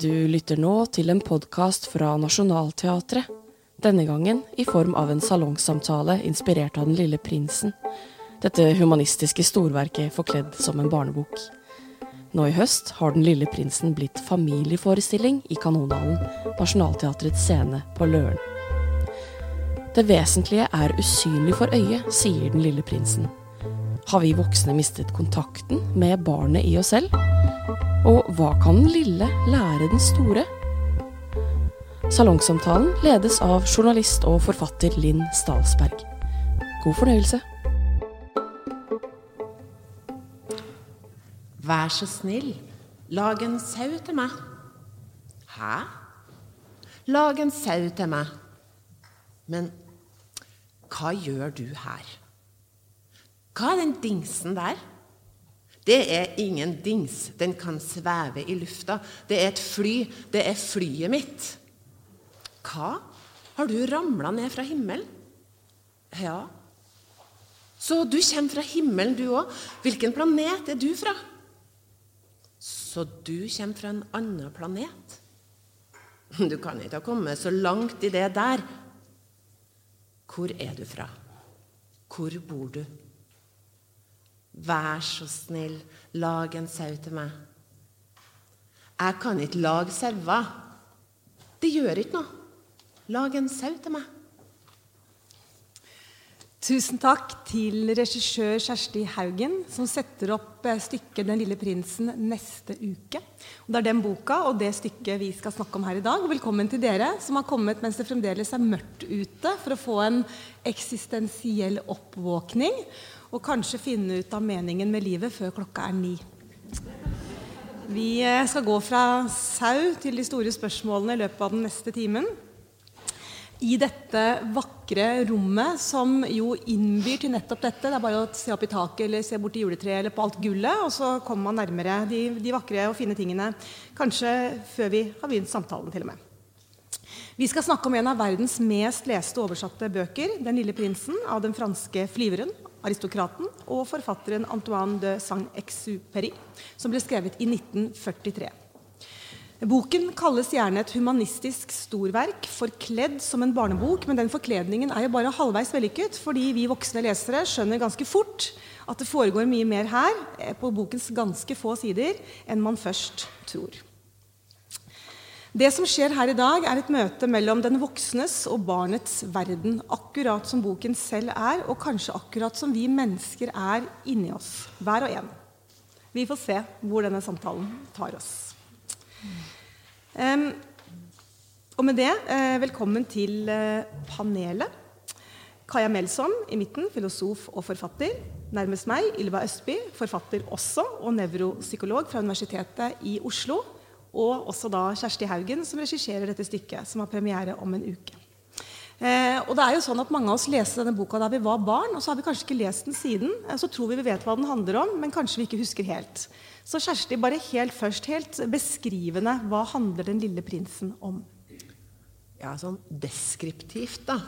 Du lytter nå til en podkast fra Nationaltheatret. Denne gangen i form av en salongsamtale inspirert av Den lille prinsen. Dette humanistiske storverket forkledd som en barnebok. Nå i høst har Den lille prinsen blitt familieforestilling i Kanonhallen, Nationaltheatrets scene på Løren. Det vesentlige er usynlig for øyet, sier Den lille prinsen. Har vi voksne mistet kontakten med barnet i oss selv? Og hva kan den lille lære den store? Salongsamtalen ledes av journalist og forfatter Linn Stalsberg. God fornøyelse. Vær så snill, lag en sau til meg. Hæ? Lag en sau til meg. Men hva gjør du her? Hva er den dingsen der? Det er ingen dings. Den kan sveve i lufta. Det er et fly. Det er flyet mitt. Hva? Har du ramla ned fra himmelen? Ja. Så du kommer fra himmelen, du òg. Hvilken planet er du fra? Så du kommer fra en annen planet? Du kan ikke ha kommet så langt i det der. Hvor er du fra? Hvor bor du? Vær så snill, lag en sau til meg. Jeg kan ikke lage sauer. Det gjør ikke noe. Lag en sau til meg. Tusen takk til regissør Kjersti Haugen, som setter opp eh, stykket 'Den lille prinsen' neste uke. Det er den boka og det stykket vi skal snakke om her i dag. Velkommen til dere som har kommet mens det fremdeles er mørkt ute, for å få en eksistensiell oppvåkning. Og kanskje finne ut av meningen med livet før klokka er ni. Vi eh, skal gå fra sau til de store spørsmålene i løpet av den neste timen i dette vakre rommet som jo innbyr til nettopp dette. Det er bare å se opp i taket eller se bort i juletreet eller på alt gullet, og så kommer man nærmere de, de, vakre og fine tingene. Kanskje før vi har begynt samtalen, til og med. Vi skal snakke om en av verdens mest leste oversatte bøker, 'Den lille prinsen', av den franske flyveren, aristokraten og forfatteren Antoine de Saint-Exupéry, som ble skrevet i 1943. Boken kalles gjerne et humanistisk storverk, forkledd som en barnebok, men den forkledningen er jo bare halvveis vellykket, fordi vi voksne lesere skjønner ganske fort at det foregår mye mer her, eh, på bokens ganske få sider, enn man først tror. Det som skjer her i dag, er et møte mellom den voksnes og barnets verden, akkurat som boken selv er, og kanskje akkurat som vi mennesker er inni oss, hver og en. Vi får se hvor denne samtalen tar oss. Um, og med det, eh, velkommen til eh, panelet. Kaja Melsom i midten, filosof og forfatter. Nærmest meg, Ylva Østby, forfatter også, og nevropsykolog fra Universitetet i Oslo. Og også da Kjersti Haugen, som regisserer dette stykket, som har premiere om en uke. Eh, og det er jo sånn at Mange av oss leste denne boka da vi var barn, og så har vi kanskje ikke lest den siden. Eh, så tror vi vi vet hva den handler om, men kanskje vi ikke husker helt. Så Kjersti, bare helt først, helt beskrivende, hva handler 'Den lille prinsen' om? Ja, sånn deskriptivt, da.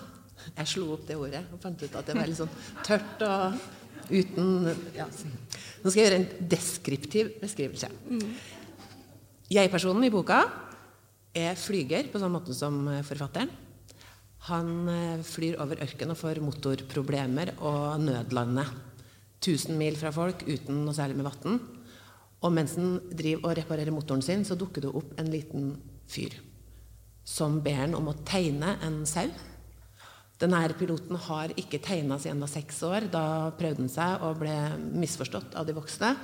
Jeg slo opp det ordet og fant ut at det var litt sånn tørt og uten ja. Nå skal jeg gjøre en deskriptiv beskrivelse. Jeg-personen i boka er flyger, på samme måte som forfatteren. Han eh, flyr over ørkenen og får motorproblemer og nødlandet. 1000 mil fra folk uten noe særlig med vann. Og mens han driver og reparerer motoren sin, så dukker det opp en liten fyr som ber han om å tegne en sau. Denne piloten har ikke tegna siden han var seks år. Da prøvde han seg og ble misforstått av de voksne.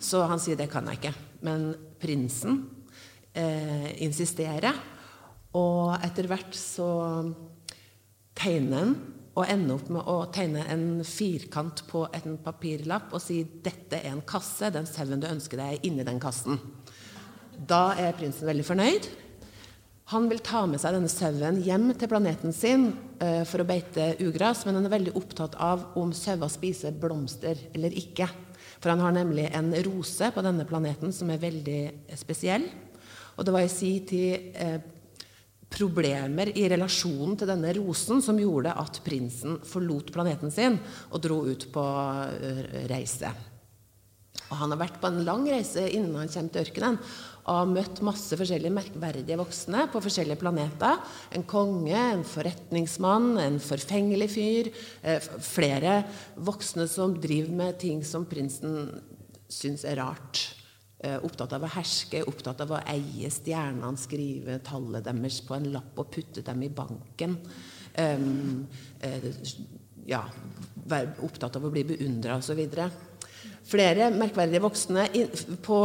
Så han sier det kan jeg ikke. Men prinsen eh, insisterer. Og etter hvert så tegner han og ende opp med å tegne en firkant på en papirlapp og si 'dette er en kasse, den sauen du ønsker deg, er inni den kassen'. Da er prinsen veldig fornøyd. Han vil ta med seg denne sauen hjem til planeten sin uh, for å beite ugras, men han er veldig opptatt av om sauer spiser blomster eller ikke. For han har nemlig en rose på denne planeten som er veldig spesiell. Og det var i si tid uh, problemer i relasjonen til denne rosen som gjorde at prinsen forlot planeten sin og dro ut på eh, reise. Og han har vært på en lang reise innen han kommer til ørkenen og har møtt masse forskjellige merkverdige voksne på forskjellige planeter. En konge, en forretningsmann, en forfengelig fyr. Eh, flere voksne som driver med ting som prinsen syns er rart. Eh, opptatt av å herske, opptatt av å eie stjernene, skrive tallet deres på en lapp og putte dem i banken. Um, ja, være opptatt av å bli beundra osv. Flere merkverdige voksne på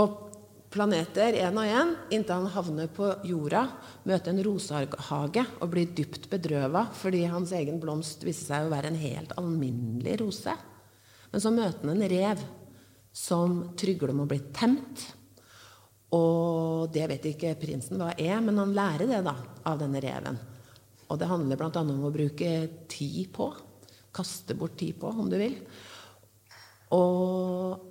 planeter én og én inntil han havner på jorda, møter en rosehage og blir dypt bedrøva fordi hans egen blomst viser seg å være en helt alminnelig rose. Men så møter han en rev som trygler om å bli temt. Og det vet ikke prinsen hva er, men han lærer det da, av denne reven. Og det handler bl.a. om å bruke tid på. Kaste bort tid på, om du vil. Og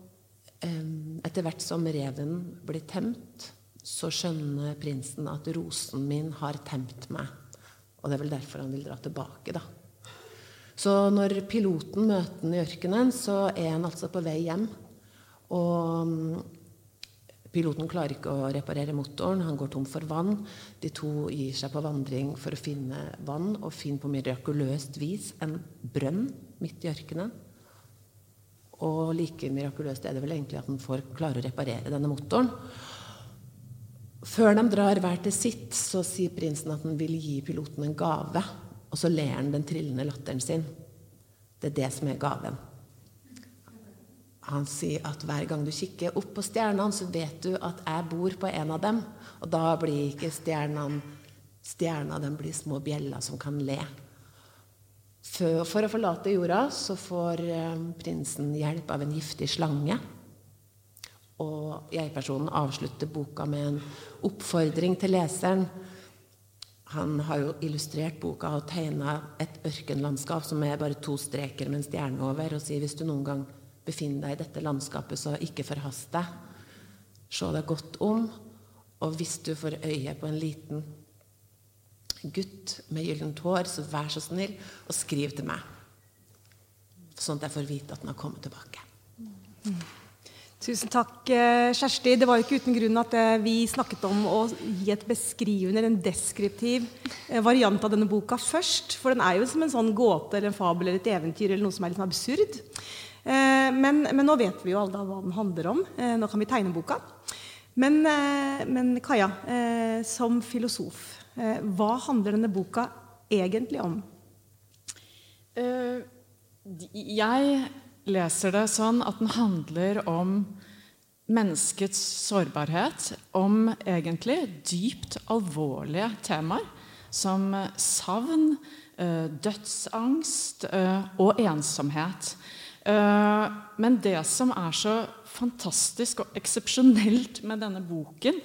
etter hvert som reven blir temt, så skjønner prinsen at rosen min har temt meg. Og det er vel derfor han vil dra tilbake, da. Så når piloten møter han i ørkenen, så er han altså på vei hjem. Og piloten klarer ikke å reparere motoren, han går tom for vann. De to gir seg på vandring for å finne vann, og finner på mirakuløst vis en brønn midt i ørkenen. Og like mirakuløst er det vel egentlig at han får klare å reparere denne motoren. Før de drar hver til sitt, så sier prinsen at han vil gi piloten en gave. Og så ler han den trillende latteren sin. Det er det som er gaven. Han sier at hver gang du kikker opp på stjernene, så vet du at jeg bor på en av dem. Og da blir ikke stjernene stjerner, de blir små bjeller som kan le. For å forlate jorda så får eh, prinsen hjelp av en giftig slange. Og jeg-personen avslutter boka med en oppfordring til leseren. Han har jo illustrert boka og tegna et ørkenlandskap som er bare to streker med en stjerne over, og sier hvis du noen gang befinner deg i dette landskapet, så ikke forhast deg. Se deg godt om, og hvis du får øye på en liten gutt med gyllent hår, så vær så snill og skriv til meg. Sånn at jeg får vite at den har kommet tilbake. Tusen takk, eh, Kjersti. Det var jo ikke uten grunn at eh, vi snakket om å gi et beskrivende, en deskriptiv eh, variant av denne boka først. For den er jo som en sånn gåte eller en fabel eller et eventyr eller noe som er litt sånn absurd. Men, men, nå vet vi jo alle hva den handler om. Nå kan vi tegne boka. Men, men Kaja, som filosof, Eh, hva handler denne boka egentlig om? Eh, jeg leser det sånn at den handler om menneskets sårbarhet. Om egentlig dypt alvorlige temaer som savn, eh, dødsangst og ensomhet. Men det som er så fantastisk og eksepsjonelt med denne boken,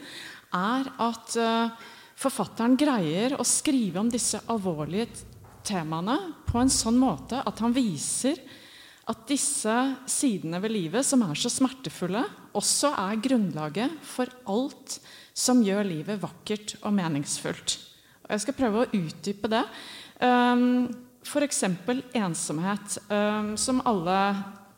er at Forfatteren greier å skrive om disse alvorlige temaene på en sånn måte at han viser at disse sidene ved livet, som er så smertefulle, også er grunnlaget for alt som gjør livet vakkert og meningsfullt. Jeg skal prøve å utdype det. Um, F.eks. ensomhet, um, som alle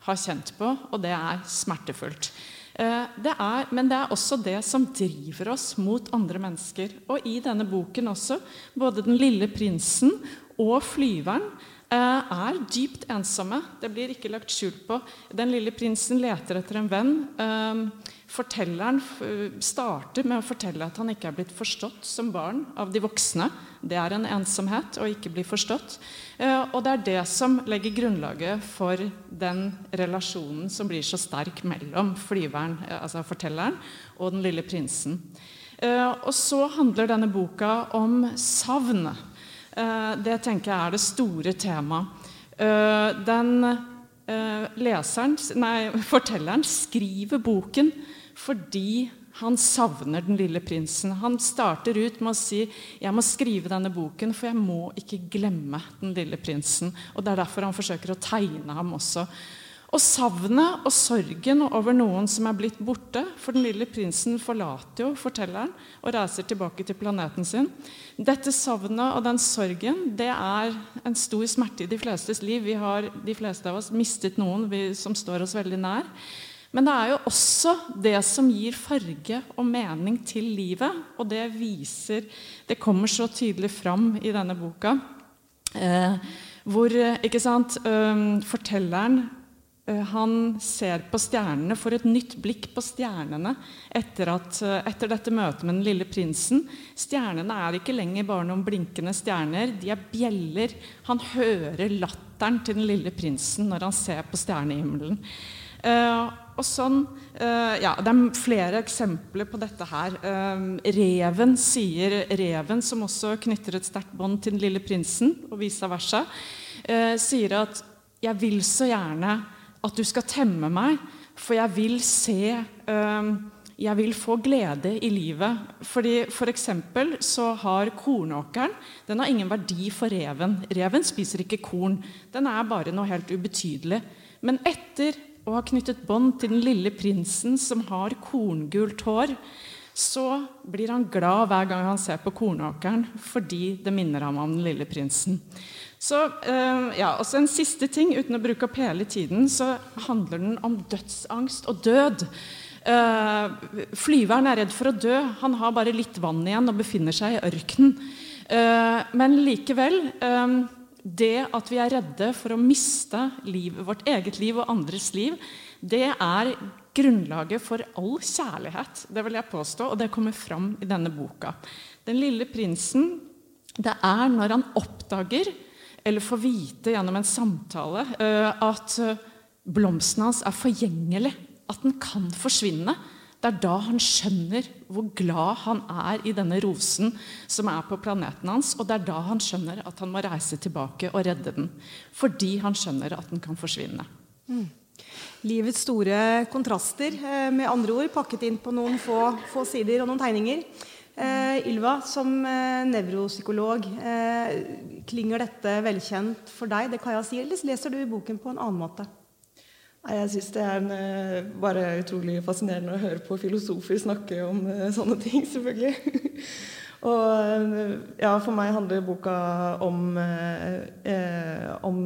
har kjent på, og det er smertefullt. Eh, det er, men det er også det som driver oss mot andre mennesker. Og i denne boken også, både 'Den lille prinsen' og 'Flyveren' eh, er dypt ensomme. Det blir ikke lagt skjul på. Den lille prinsen leter etter en venn. Fortelleren starter med å fortelle at han ikke er blitt forstått som barn av de voksne. Det er en ensomhet å ikke bli forstått. Eh, og det er det som legger grunnlaget for den relasjonen som blir så sterk mellom flyveren, eh, altså fortelleren, og den lille prinsen. Eh, og så handler denne boka om savn. Det tenker jeg er det store temaet. Leseren, nei, fortelleren skriver boken fordi han savner den lille prinsen. Han starter ut med å si jeg må skrive denne boken, for jeg må ikke glemme den lille prinsen. Og Det er derfor han forsøker å tegne ham også. Og savnet og sorgen over noen som er blitt borte For den lille prinsen forlater jo fortelleren og reiser tilbake til planeten sin. Dette savnet og den sorgen det er en stor smerte i de flestes liv. Vi har de fleste av oss mistet noen vi, som står oss veldig nær. Men det er jo også det som gir farge og mening til livet. Og det viser Det kommer så tydelig fram i denne boka. Eh, hvor ikke sant, eh, fortelleren Eh, han ser på stjernene, får et nytt blikk på stjernene etter, at, eh, etter, dette møtet med den lille prinsen. Stjernene er ikke lenger bare noen blinkende stjerner. De er bjeller. Han hører latteren til den lille prinsen når han ser på stjernehimmelen. Uh, og sånn, uh, ja, Det er flere eksempler på dette her. Uh, reven sier reven, som også knytter et sterkt bånd til den lille prinsen, og vice versa, sier at 'jeg vil så gjerne' at du skal temme meg, for jeg vil se Jeg vil få glede i livet. Fordi For så har kornåkeren den har ingen verdi for reven. Reven spiser ikke korn. Den er bare noe helt ubetydelig. Men etter å har knyttet bånd til den lille prinsen som har korngult hår, så blir han glad hver gang han ser på kornåkeren, fordi det minner ham om den lille prinsen. Så, ja, og så En siste ting, uten å bruke opp hele tiden, så handler den om dødsangst og død. Uh, flyveren er redd for å dø. Han har bare litt vann igjen og befinner seg i ørkenen. Uh, men likevel Det at vi er redde for å miste livet, vårt eget liv og andres liv, det er grunnlaget for all kjærlighet. Det vil jeg påstå, og det kommer fram i denne boka. Den lille prinsen, det er når han oppdager eller får vite gjennom en samtale uh, at uh, blomsten hans er forgjengelig, at den kan forsvinne. Det er da han skjønner hvor glad han er i denne rosen som er på planeten hans. Og det er da han skjønner at han må reise tilbake og redde den. Fordi han skjønner at den kan forsvinne. Mm. Livets store kontraster, eh, med andre ord, pakket inn på noen få, få sider og noen tegninger. Eh, Ylva, som eh, nevropsykolog, eh, klinger dette velkjent for deg? Det kan jeg si, Eller leser du boken på en annen måte? Jeg syns det er en, eh, bare utrolig fascinerende å høre på filosofer snakke om uh, sånne ting, selvfølgelig. og uh, ja, for meg handler boka om, om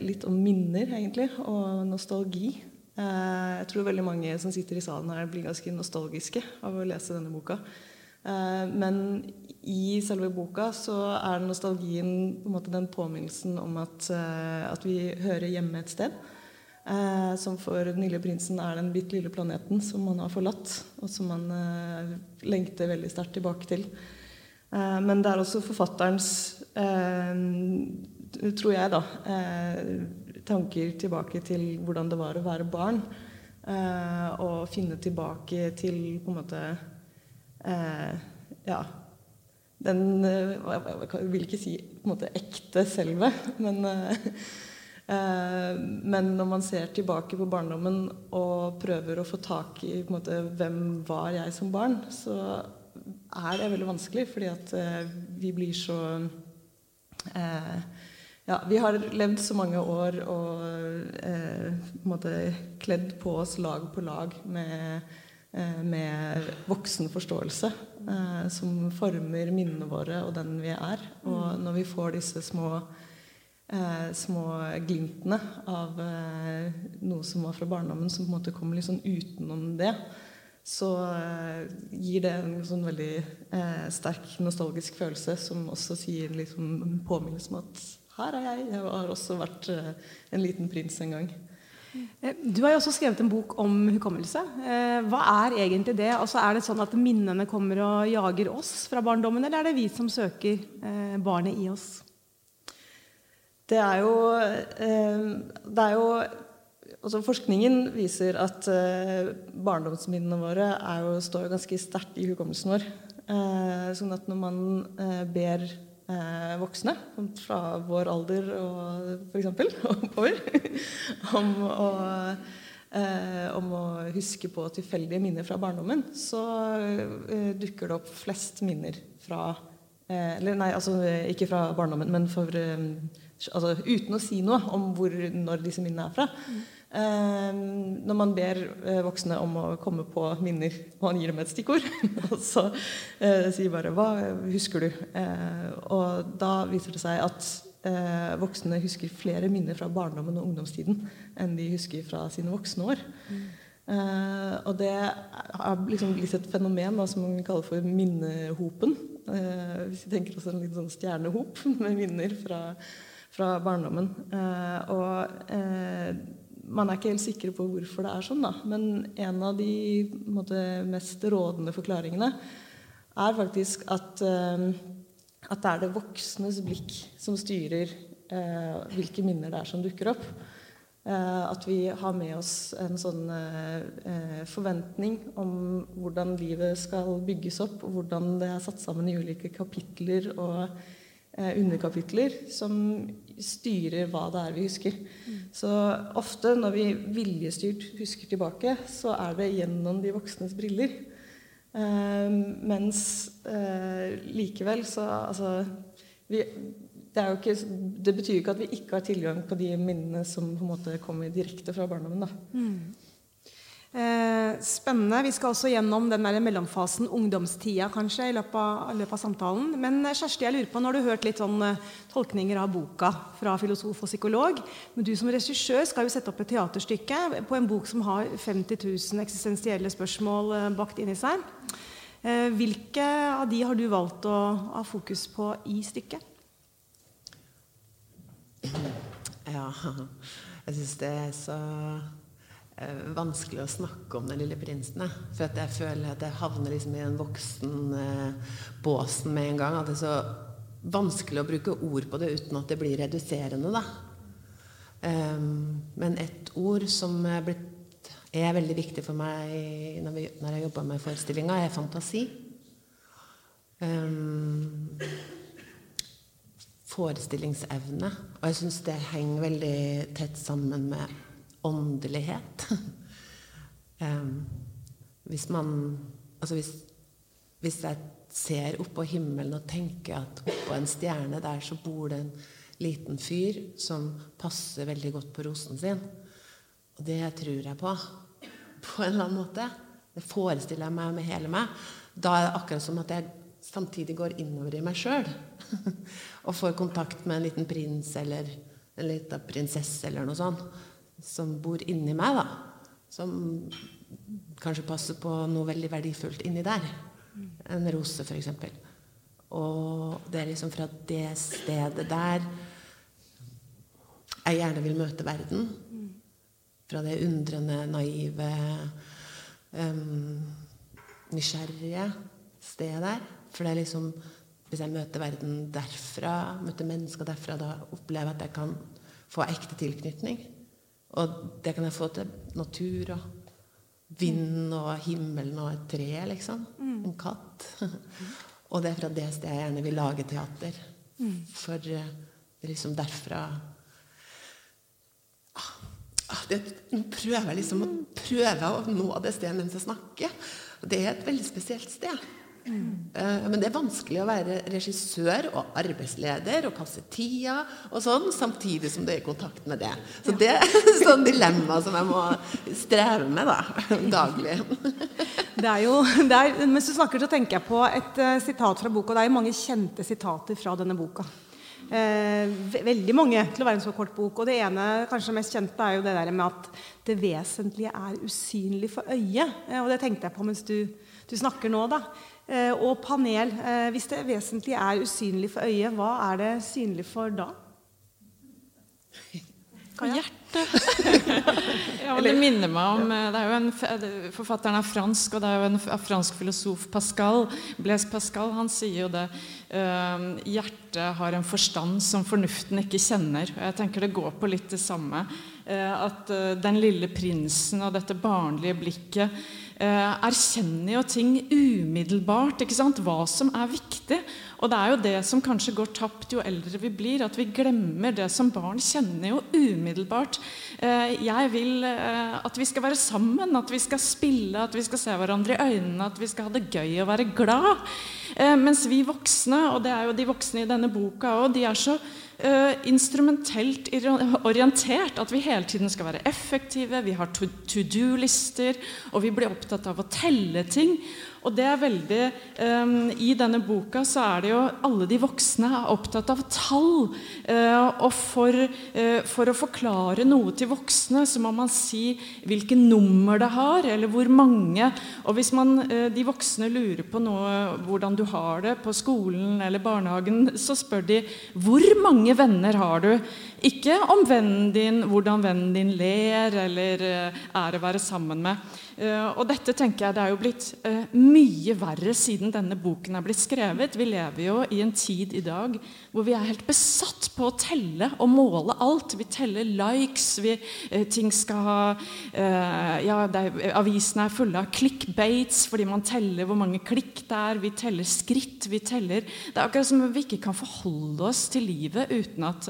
litt om minner, egentlig, og nostalgi. jeg tror veldig mange som sitter i salen her, blir ganske nostalgiske av å lese denne boka. Eh, men i selve boka så er nostalgien på en måte den påminnelsen om at, eh, at vi hører hjemme et sted. Eh, som for den lille prinsen er den bitte lille planeten som man har forlatt, og som man lengter veldig sterkt tilbake til. men det er også forfatterens, tror jeg, da, tanker tilbake til hvordan det var å være barn. og finne tilbake til på en måte eh, Ja. Den eh, Jeg vil ikke si på en måte ekte selve, men eh, eh, men når man ser tilbake på barndommen og prøver å få tak i måte, hvem var jeg som barn, så er det veldig vanskelig, fordi at eh, vi blir så eh, ja, Vi har levd så mange år og eh, måte kledd på oss lag på lag med Eh, med voksen forståelse eh, som former minnene våre og den vi er. Og mm. når vi får disse små, eh, små glimtene av eh, noe som var fra barndommen, som på en måte kommer litt sånn utenom det, så eh, gir det en sånn veldig eh, sterk nostalgisk følelse, som også sier liksom en påminnelse om at her er jeg. Jeg har også vært en liten prins en gang. Eh, du har jo også skrevet en bok om hukommelse. Eh, hva er egentlig det? Altså, er det sånn at minnene kommer og jager oss fra barndommen, eller er det vi som søker eh, barnet i oss? Det er jo, det er jo altså Forskningen viser at barndomsminnene våre jo, står ganske sterkt i hukommelsen vår. Sånn at når man ber eh, voksne fra vår alder og f.eks. oppover om å, eh, om å huske på tilfeldige minner fra barndommen, så eh, dukker det opp flest minner fra eh, Eller nei, altså ikke fra barndommen, men for, eh, altså, uten å si noe om hvor, når disse minnene er fra. Mm. Eh, når man ber eh, voksne om å komme på minner, og han gir dem et stikkord, så eh, sier bare 'Hva husker du?' og da viser det seg at voksne husker flere minner fra barndommen og ungdomstiden enn de husker fra sine voksne år. Mm. Eh, og det har liksom blitt et fenomen da, som man kaller for minnehopen. Eh, hvis vi tenker oss en liten sånn stjernehop med minner fra, fra barndommen. Eh, og eh, man er ikke helt sikre på hvorfor det er sånn, da. Men en av de måte, mest rådende forklaringene er faktisk at, eh, at det er det voksnes blikk som styrer eh, hvilke minner det er som dukker opp. Eh, at vi har med oss en sånn eh, forventning om hvordan livet skal bygges opp, og hvordan det er satt sammen i ulike kapitler og underkapitler som styrer hva det er vi husker. Så ofte når vi viljestyrt husker tilbake, så er det gjennom de voksnes briller. mens likevel så altså vi, det, ikke, det, betyr ikke at vi ikke har tilgang på de minnene som på en måte kommer direkte fra barndommen. Mm. Eh, spennende. Vi skal også gjennom den der mellomfasen, ungdomstida, kanskje, i løpet av, løpet av samtalen. Men eh, Kjersti, jeg lurer på, nå har du hørt litt sånn uh, tolkninger av boka fra filosof og psykolog. Men du som regissør skal jo sette opp et teaterstykke på en bok som har 50 000 eksistensielle spørsmål bakt inn i seg. Hvilke av de har du valgt å ha fokus på i stykket? Ja, jeg syns det er så eh, vanskelig å snakke om Den lille prinsen. For jeg føler at jeg havner liksom i den voksen-båsen med en gang. At det er så vanskelig å bruke ord på det uten at det blir reduserende. da. Um, men et ord som er, blitt, er, veldig viktig for meg når, vi, når jeg jobber med forestillinga, er fantasi. Um, forestillingsevne. Og jeg syns det henger veldig tett sammen med åndelighet. hvis man Altså hvis, hvis jeg ser oppå himmelen og tenker at oppå en stjerne der så bor det en liten fyr som passer veldig godt på rosen sin. Og det tror jeg på. På en eller annen måte. Det forestiller jeg meg med hele meg. Da er det akkurat som at jeg samtidig går innover i meg sjøl. og får kontakt med en liten prins eller en liten prinsesse eller noe sånt som bor inni meg, da. Som kanskje passer på noe veldig verdifullt inni der. En rose, f.eks. Og det er liksom fra det stedet der jeg gjerne vil møte verden. Fra det undrende, naive, um, nysgjerrige stedet der. For det er liksom hvis jeg møter verden derfra, møter mennesker derfra, da opplever jeg at jeg kan få ekte tilknytning. Og det kan jeg få til natur og vind og himmelen og et tre, liksom. Mm. En katt. og det er fra det stedet jeg gjerne vil lage teater. Mm. For det er liksom derfra ah, ah, det, Nå prøver jeg liksom å prøve å nå det stedet mens jeg snakker. Og Det er et veldig spesielt sted. Mm. Men det er vanskelig å være regissør og arbeidsleder og passe tida og sånn, samtidig som du er i kontakt med det. Så det er et sånn dilemma som jeg må streve med da, daglig. Det er jo, det er, mens du snakker, så tenker jeg på et uh, sitat fra boka. Det er jo mange kjente sitater fra denne boka. Eh, veldig mange til å være en så kort bok. Og det ene, kanskje mest kjente, er jo det der med at det vesentlige er usynlig for øyet. Eh, og det tenkte jeg på mens du, du snakker nå. da. Eh, og panel. Eh, hvis det vesentlige er usynlig for øyet, hva er det synlig for da? Hjertet. ja, det minner meg om eh, det er jo en, Forfatteren er fransk, og det er jo en fransk filosof, Pascal. Blaise Pascal han sier jo det. Hjertet har en forstand som fornuften ikke kjenner. og Jeg tenker det går på litt det samme. At den lille prinsen og dette barnlige blikket erkjenner jo ting umiddelbart. ikke sant? Hva som er viktig. Og det er jo det som kanskje går tapt jo eldre vi blir. At vi glemmer det som barn kjenner jo umiddelbart. Eh, jeg vil eh, at vi skal være sammen, at vi skal spille, at vi skal se hverandre i øynene, at vi skal ha det gøy og være glad. Mens vi voksne, og det er jo de voksne i denne boka òg, de er så uh, instrumentelt orientert. At vi hele tiden skal være effektive, vi har to, do-lister, og vi blir opptatt av å telle ting. Og det er veldig um, I denne boka så er det jo alle de voksne er opptatt av tall. Uh, og for, uh, for, å forklare noe til voksne, så må man si hvilke nummer det har, eller hvor mange. Og hvis man, uh, de voksne lurer på noe, hvordan du har det på skolen eller barnehagen, så spør de hvor mange venner har du? Ikke om vennen din, hvordan vennen din ler eller er å være sammen med. Eh, og dette tenker jeg det er jo blitt uh, mye verre siden denne boken er blitt skrevet. Vi lever jo i en tid i dag hvor vi er helt besatt på å telle og måle alt. Vi teller likes, vi, uh, ting skal ha ja, er, Avisene er fulle av clickbates fordi man teller hvor mange klikk det er. Vi teller skritt. vi teller Det er akkurat som vi ikke kan forholde oss til livet uten at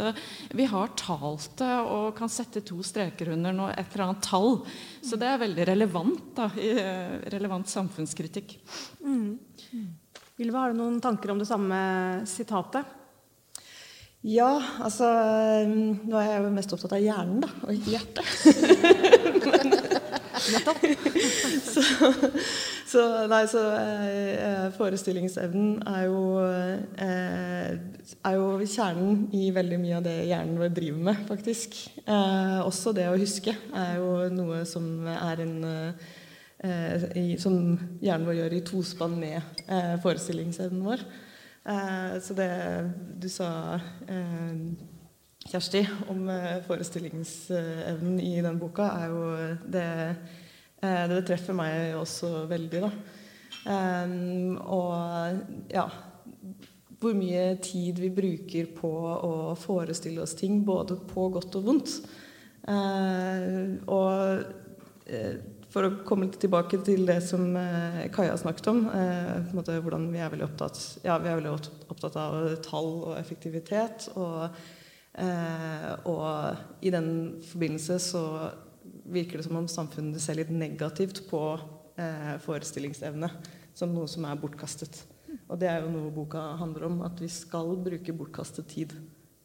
vi har talt det og kan sette to streker under noe, et eller annet tall. Så det er veldig relevant relevant, da, i eh, relevant samfunnskritikk. Mm. Ylva, har du noen tanker om det samme sitatet? Ja, altså Nå er jeg jo mest opptatt av hjernen, da, og hjertet. Nettopp. så, så, nei, så eh, forestillingsevnen er jo, eh, er jo kjernen i veldig mye av det hjernen vår driver med, faktisk. Eh, også det å huske er jo noe som er en eh, i, Som hjernen vår gjør i tospann med eh, forestillingsevnen vår. Eh, så det du sa Kjersti, om forestillingsevnen i den boka, er jo det Det treffer meg også veldig, da. Um, og ja Hvor mye tid vi bruker på å forestille oss ting, både på godt og vondt. Uh, og for å komme litt tilbake til det som Kaja snakket om, hvordan vi er veldig opptatt, ja, vi er veldig opptatt av tall og effektivitet. Og, og i den forbindelse så virker det som om samfunnet ser litt negativt på eh, forestillingsevne som noe som er bortkastet. Og det er jo noe boka handler om, at vi skal bruke bortkastet tid.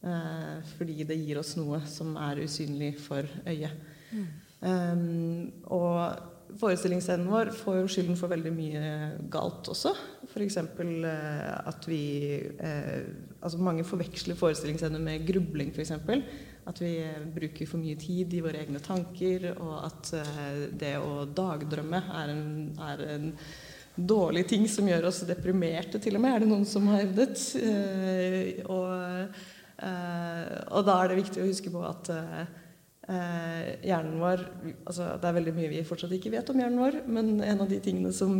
Eh, fordi det gir oss noe som er usynlig for øyet. Mm. Um, og forestillingsevnen vår får jo skylden for veldig mye galt også. F.eks. Eh, at vi eh, Altså mange forveksler forestillingsevne med grubling, f.eks. At vi bruker for mye tid i våre egne tanker, og at eh, det å dagdrømme er en, er en dårlig ting som gjør oss deprimerte, til og med, er det noen som har hevdet. Eh, og, eh, og, da er det viktig å huske på at hjernen vår altså Det er veldig mye vi fortsatt ikke vet om hjernen vår, men en av de tingene som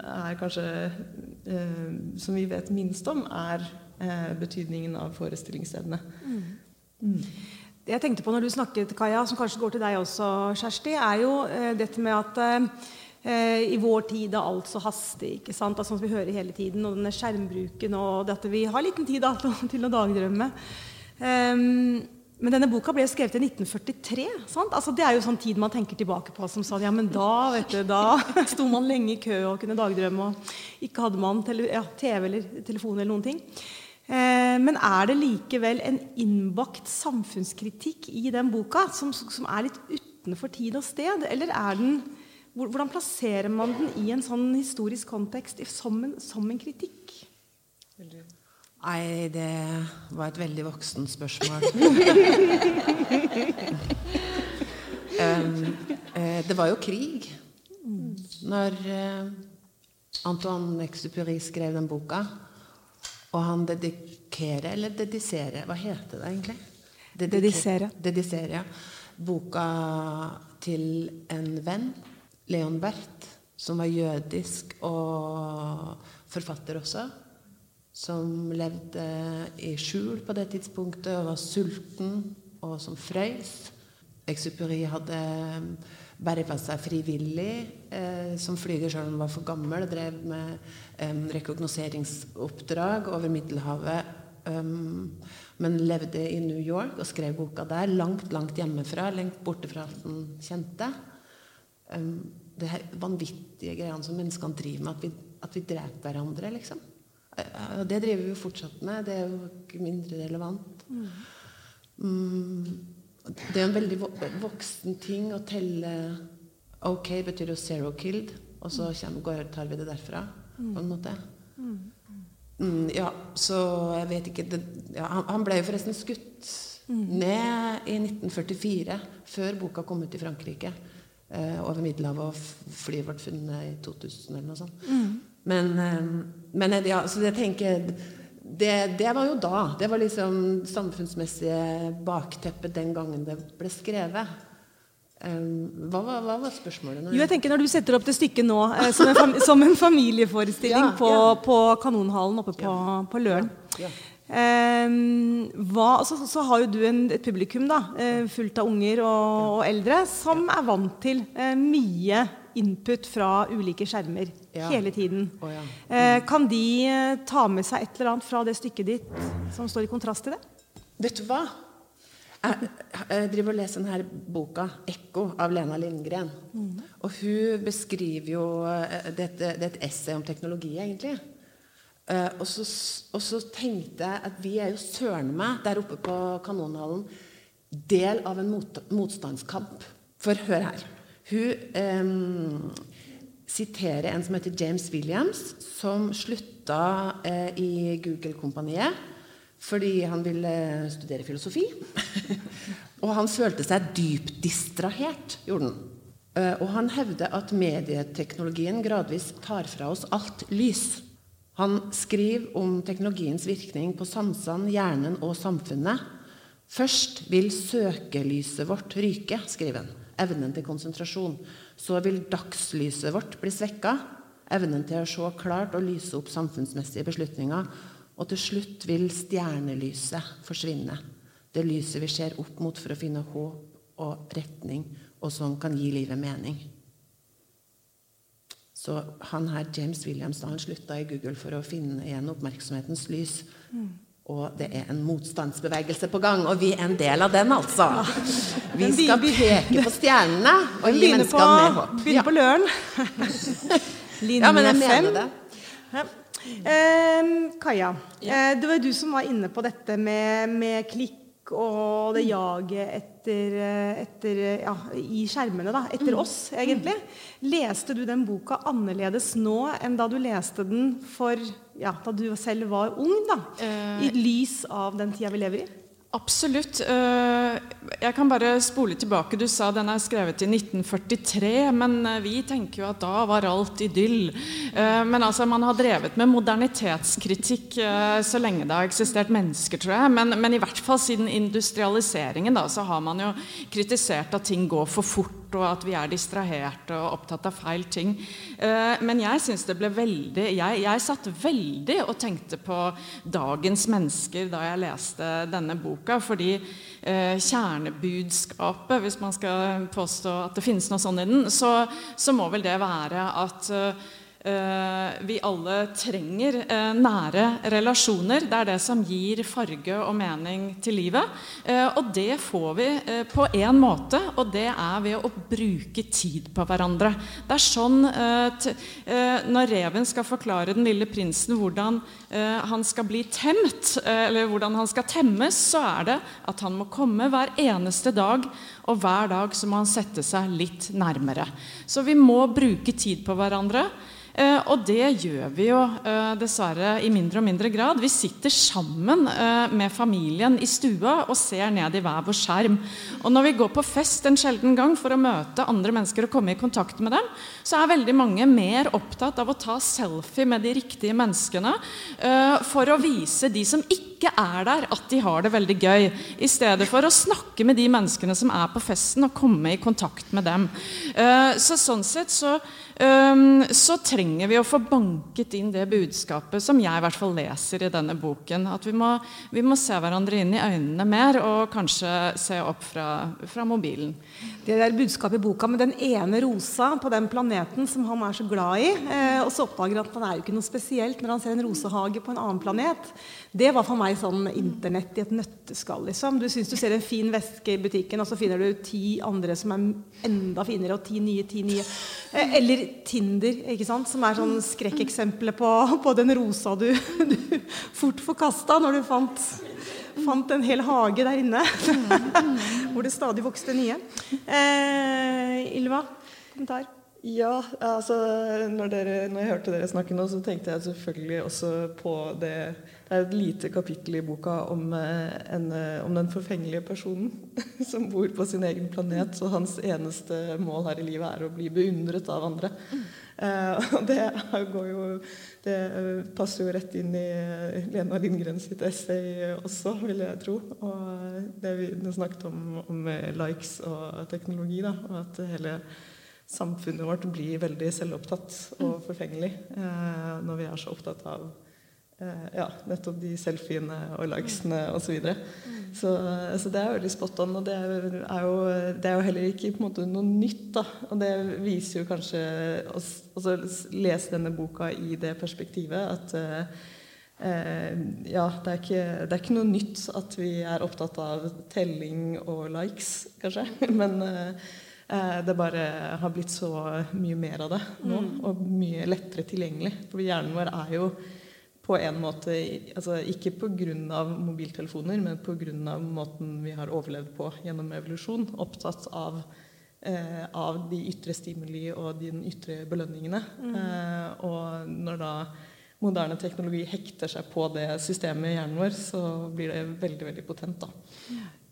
er kanskje Som vi vet minst om, er betydningen av forestillingsevne. Mm. Mm jeg tenkte på når du snakket, Kaja, som kanskje går til deg også, Kjersti, er jo eh, dette med at eh, i vår tid er alt så hastig, ikke sant? Altså, som vi hører hele tiden. Og denne skjermbruken og det at vi har liten tid da, til å dagdrømme. Um, men denne boka ble skrevet i 1943. sant? Altså, det er jo sånn tid man tenker tilbake på som sa ja, men da vet du, da sto man lenge i kø og kunne dagdrømme, og ikke hadde man tele ja, TV eller telefon eller noen ting. Eh, men er det likevel en innbakt samfunnskritikk i den boka som, som, er litt utenfor tid og sted? Eller er den Hvordan plasserer man den i en sånn historisk kontekst som en, som en kritikk? Nei, det var et veldig voksen spørsmål. um, det var jo krig når uh, Antoine Exupéry skrev den boka. Og han dedikerer, eller dediserer Hva heter det egentlig? Dedisere. Dedisere, ja. Boka til en venn, Leon Berth, som var jødisk og forfatter også. Som levde i skjul på det tidspunktet og var sulten, og som frøys. Exuperi hadde verva seg frivillig eh, som flyger selv om han var for gammel. Drev med eh, rekognoseringsoppdrag over Middelhavet. Um, men levde i New York og skrev boka der. Langt, langt hjemmefra. Lengt borte fra alt han kjente. Um, det her vanvittige greiene som menneskene driver med. At vi, at vi dreper hverandre, liksom. Og det driver vi jo fortsatt med. Det er jo ikke mindre relevant. Mm. Det er en veldig voksen ting å telle OK betyr jo 'zero killed', og så kommer, tar vi det derfra, på en måte. Mm, ja, så jeg vet ikke det, ja, han, han ble jo forresten skutt ned i 1944, før boka kom ut i Frankrike. Eh, over Middelhavet, og flyet ble funnet i 2000 eller noe sånt. Men, eh, men eh, ja, så jeg tenker det, det var jo da. Det var liksom samfunnsmessige bakteppet den gangen det ble skrevet. Um, hva, var- hva var spørsmålet? Jo, jeg tenker Når du setter opp det stykket nå eh, som, en fam som en familieforestilling Ja, på, ja. på Kanonhallen oppe på, på Løren Ja. hva, så, så har jo du en, et publikum da, eh, fullt av unger og, og eldre som er vant til uh, mye input fra ulike skjermer Ja. hele tiden. Oh, ja. mm. kan de eh, ta med seg et eller annet fra det stykket ditt som står i kontrast til det? Vet du hva? Jeg, jeg driver og leser denne boka 'Ekko' av Lena Lindgren. Og hun beskriver jo eh, Det er et essay om teknologi, egentlig. Og, så, og så tenkte jeg at vi er jo søren meg der oppe på Kanonhallen del av en mot, motstandskamp. For hør her. Hun eh, siterer en som heter James Williams, som slutta eh, i Google-kompaniet fordi han ville studere filosofi. og han følte seg dypt distrahert, gjorde han. Eh, og han hevder at medieteknologien gradvis tar fra oss alt lys. Han skriver om teknologiens virkning på sansene, hjernen og samfunnet. Først vil søkelyset vårt ryke, skriver han. Evnen til konsentrasjon. Så vil dagslyset vårt bli svekka. Evnen til å se klart og lyse opp samfunnsmessige beslutninger. Og til slutt vil stjernelyset forsvinne. Det lyset vi ser opp mot for å finne håp og retning, og som kan gi livet mening. Så han her, James Williams da han slutta i Google for å finne igjen oppmerksomhetens lys. Og det er en motstandsbevegelse på gang, og vi er en del av den, altså. Vi skal peke på stjernene og gi mennesker på, mer håp. begynner på Løren. Linje Ja, men jeg mener det. Ja. Eh, Kaja, eh, det var du som var inne på dette med, med klikk og det jaget etter, etter ja, i skjermene, da. Etter oss, egentlig. Leste du den boka annerledes nå enn da du leste den for ja, da du selv var ung? da? I lys av den tida vi lever i? Absolutt. Eh, Jeg kan bare spole tilbake. Du sa den er skrevet i 1943, men eh, vi tenker jo at da var alt idyll. Eh, Men altså, man har drevet med modernitetskritikk eh, så lenge det har eksistert mennesker, tror jeg. Men, men i hvert fall siden industrialiseringen da, så har man jo kritisert at ting går for fort, og at vi er distraherte og opptatt av feil ting. Eh, Men jeg syns det ble veldig jeg, jeg satt veldig og tenkte på dagens mennesker da jeg leste denne boka, fordi eh, kjernebudskapet, hvis man skal påstå at det finnes noe sånt i den, så, så må vel det være at eh, vi alle trenger eh, nære relasjoner. Det er det som gir farge og mening til livet. Eh, og det får vi eh, på én måte, og det er ved å bruke tid på hverandre. Det er sånn eh, eh, Når reven skal forklare den lille prinsen hvordan eh, han skal bli temt, eh, eller hvordan han skal temmes, så er det at han må komme hver eneste dag, og hver dag så må han sette seg litt nærmere. Så vi må bruke tid på hverandre. Eh, og det gjør vi jo eh, dessverre i mindre og mindre grad. Vi sitter sammen eh, med familien i stua og ser ned i hver vår skjerm. Og når vi går på fest en sjelden gang for å møte andre mennesker og komme i kontakt med dem, så er veldig mange mer opptatt av å ta selfie med de riktige menneskene for å vise de som ikke er der, at de har det veldig gøy. I stedet for å snakke med de menneskene som er på festen, og komme i kontakt med dem. Så sånn sett så så trenger vi å få banket inn det budskapet som jeg i hvert fall leser i denne boken. At vi må, vi må se hverandre inn i øynene mer, og kanskje se opp fra, fra mobilen. Det der budskapet i boka med den ene rosa på den planeten som han er så glad i, eh, og så oppdager han at han er jo ikke noe spesielt når han ser en rosehage på en annen planet, det var for meg sånn internett i et nøtteskall. Liksom. Du syns du ser en fin veske i butikken, og så finner du ti andre som er enda finere, og ti nye, ti nye. Eh, eller Tinder, ikke sant? som er sånn skrekkeksempelet på, på den rosa du, du fort forkasta når du fant fant en hel hage der inne. Hvor det stadig vokste nye. Eh, Ylva? Kommentar? Ja, altså når, dere, når, jeg hørte dere snakke nå, så tenkte jeg selvfølgelig også på det Det er et lite kapittel i boka om, eh, en, eh, om den forfengelige personen som bor på sin egen planet, og hans eneste mål her i livet er å bli beundret av andre. Uh, og det, jo, det, passer jo rett inn i Lena Lindgren sitt essay også, vil jeg tro. Og det vi snakket om, om likes og teknologi, da, og at hele samfunnet vårt blir veldig selvopptatt og forfengelig eh, når vi er så opptatt av eh, ja, nettopp de selfiene og likesene osv. Så, videre. så Så det er veldig spot on. Og det er jo, det er jo heller ikke på en måte noe nytt. da, Og det viser jo kanskje å lese denne boka i det perspektivet at eh, ja, det er, ikke, det er, ikke, noe nytt at vi er opptatt av telling og likes, kanskje. Men eh, Eh, det bare har blitt så mye mer av det nå, mm. og mye lettere tilgjengelig. For hjernen vår er jo på en måte altså Ikke pga. mobiltelefoner, men pga. måten vi har overlevd på gjennom evolusjon. Opptatt av, eh, av de ytre stimuli og de ytre belønningene. Mm. Eh, og når da moderne teknologi hekter seg på det systemet i hjernen vår, så blir det veldig veldig potent. da.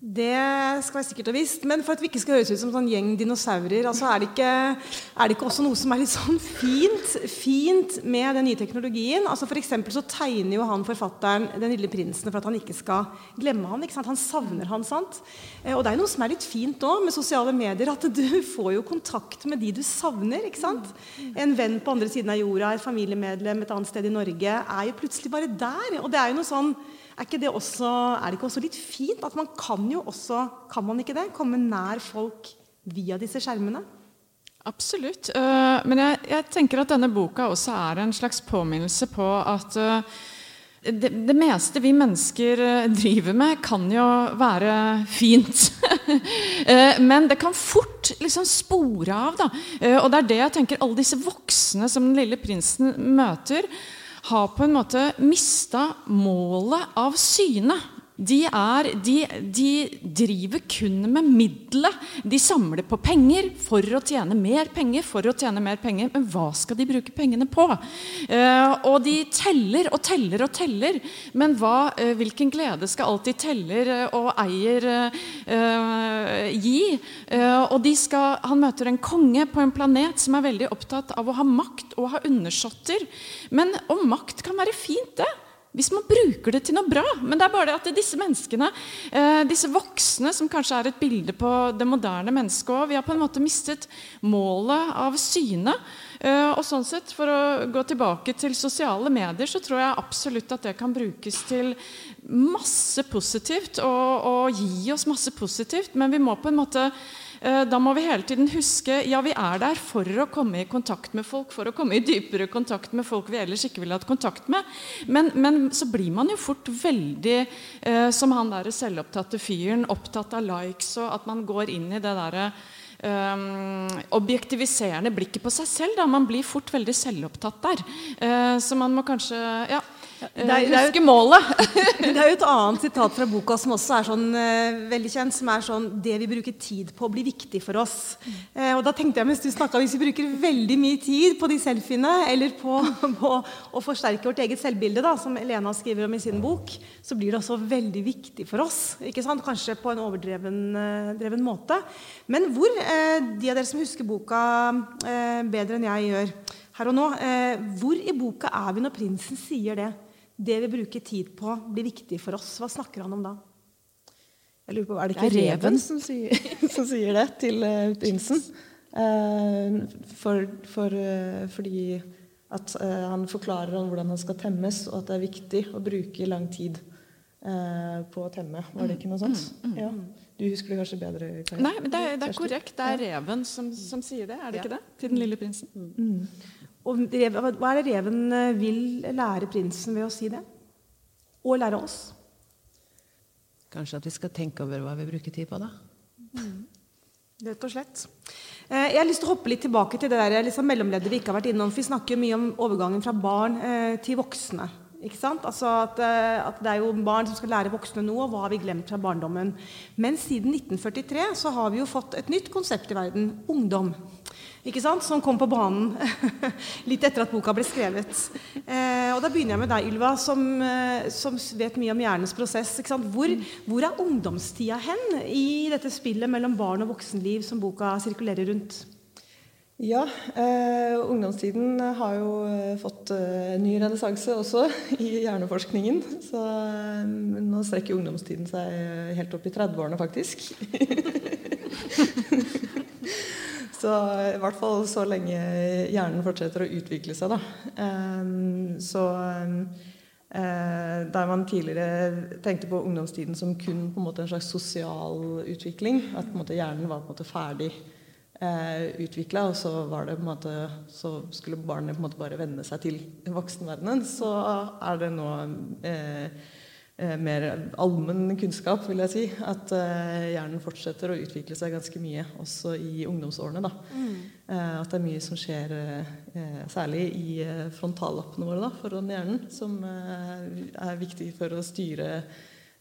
Det skal være sikkert og visst. Men for at vi ikke skal høres ut som en sånn gjeng dinosaurer, altså er, det ikke, er, det ikke, også noe som er litt sånn fint, fint med den nye teknologien? Altså for så tegner jo han forfatteren 'Den lille prinsen' for at han ikke skal glemme han, Han savner han, sant? Eh, og det er noe som er litt fint òg med sosiale medier, at du får jo kontakt med de du savner. ikke sant? En venn på andre siden av jorda, et familiemedlem et annet sted i Norge, er jo plutselig bare der. Og det er jo noe sånn er, det også, er det ikke også litt fint at man kan jo også kan man ikke det, komme nær folk via disse skjermene? Absolutt. Uh, men jeg, jeg, tenker at denne boka også er en slags påminnelse på at uh, det, det, meste vi mennesker eh, driver med, kan jo være fint. Men det kan fort liksom spore av. Da. Og det er det jeg tenker alle disse voksne som den lille prinsen møter har på en måte mista målet av syne. De, er, de, de, driver kun med middelet. De samler på penger for å tjene mer penger. for å tjene mer penger, Men hva skal de bruke pengene på? Eh, og de teller og teller og teller. Men hva, eh, hvilken glede skal alt de teller uh, og eier gi? og skal, han møter en konge på en planet som er veldig opptatt av å ha makt og ha undersåtter. Men om makt kan være fint, det. Hvis man bruker det til noe bra. Men det er bare det at disse menneskene, eh, disse voksne, som kanskje er et bilde på det moderne mennesket òg, vi har på en måte mistet målet av syne. Eh, og sånn sett, For å gå tilbake til sosiale medier, så tror jeg absolutt at det kan brukes til masse positivt og, og gi oss masse positivt. Men vi må på en måte da må vi hele tiden huske ja, vi er der for å komme i kontakt med folk, for å komme i dypere kontakt med folk vi ellers ikke ville hatt kontakt med. Men, men så blir man jo fort veldig, eh, som han der selvopptatte fyren, opptatt av likes, og at man går inn i det derre Um, objektiviserende blikket på seg selv. Da. Man blir fort veldig selvopptatt der. Uh, så man må kanskje ja, det er, Huske målet. det er jo et annet sitat fra boka som også er sånn, uh, veldig kjent, som er sånn Det vi bruker tid på, blir viktig for oss. Uh, og da tenkte jeg mens du snakket, Hvis vi bruker veldig mye tid på de selfiene, eller på, på å forsterke vårt eget selvbilde, da, som Elena skriver om i sin bok, så blir det også veldig viktig for oss. ikke sant? Kanskje på en overdreven uh, måte. Men hvor, de av dere som husker boka bedre enn jeg gjør her og nå, hvor i boka er vi når prinsen sier det? Det vi bruker tid på, blir viktig for oss. Hva snakker han om da? Jeg lurer på, Er det ikke det er reven som sier, som sier, det til uh, prinsen? Uh, for, for, uh, fordi at han forklarer om hvordan han skal temmes, og at det er viktig å bruke lang tid på å temme. Var det ikke noe sånt? Mm, mm, mm. Ja. Du husker det kanskje bedre? Karin? Nei, men det er, det er korrekt. Det er reven som, som, sier det. Er det ja. ikke det? Til den lille prinsen. Mm. Og hva er det reven eh, vil lære prinsen ved å si det? Og lære oss? Kanskje at vi skal tenke over hva vi bruker tid på, da. Mm. Rett og slett. Eh, jeg har lyst til å hoppe litt tilbake til det der liksom mellomleddet vi ikke har vært innom. For vi snakker mye om overgangen fra barn eh, til voksne Ikke sant? Altså at, eh, at Det er jo barn som skal lære voksne noe, og hva har vi glemt fra barndommen? Men siden 1943 så har vi jo fått et nytt konsept i verden ungdom. Ikke sant? Som kom på banen litt etter at boka ble skrevet. Eh, og Da begynner jeg med deg, Ylva, som, eh, som vet mye om hjernens prosess. Hvor, hvor, er ungdomstida hen i dette spillet mellom barn og voksenliv som boka sirkulerer rundt? Ja, eh, ungdomstiden har jo eh, fått eh, ny renessanse også i hjerneforskningen. Så eh, nå strekker ungdomstiden seg eh, helt opp i 30-årene, faktisk. så i hvert fall så lenge hjernen fortsetter å utvikle seg, da. Eh, så der man tidligere tenkte på ungdomstiden som kun på en, måte en slags sosial utvikling, at måte hjernen var på en måte ferdig eh, utvikla, og så, var det på en måte, så skulle barnet på en måte bare venne seg til voksenverdenen, så er det nå eh, eh, mer allmenn kunnskap, vil jeg si. At eh, hjernen fortsetter å utvikle seg ganske mye også i ungdomsårene. Da. Mm. Eh, at det er mye som skjer, eh, særlig i frontallappene våre da, foran hjernen, som er viktig for å styre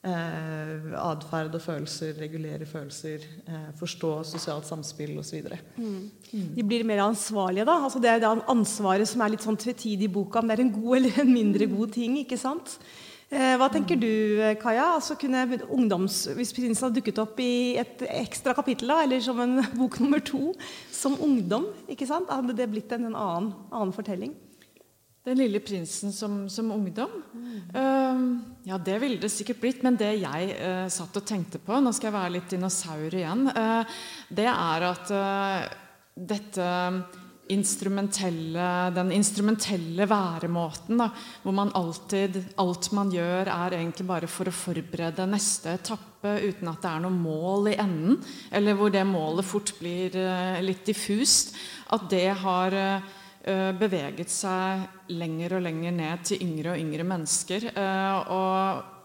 eh, atferd og følelser, regulere følelser, eh, forstå sosialt samspill osv. Mm. Mm. De blir mer ansvarlige, da. Altså det er det ansvaret som er litt sånn tvetydig i boka, om det er en god eller en mindre god ting. ikke sant? Eh, hva tenker du, Kaja? Altså kunne ungdoms, Hvis prinsen hadde dukket opp i et ekstra kapittel, da, eller som en bok nummer to, som ungdom, ikke sant? hadde det blitt en, en annen, annen fortelling? Den lille prinsen som, som ungdom? Mm. Uh, ja, det ville det sikkert blitt. Men det jeg uh, satt og tenkte på Nå skal jeg være litt dinosaur igjen. Uh, det er at uh, dette instrumentelle, den instrumentelle væremåten, da, hvor man alltid Alt man gjør, er egentlig bare for å forberede neste etappe uten at det er noe mål i enden. Eller hvor det målet fort blir litt diffust. At det har Eh, beveget seg lenger og lenger ned til yngre og yngre mennesker. Eh, og eh,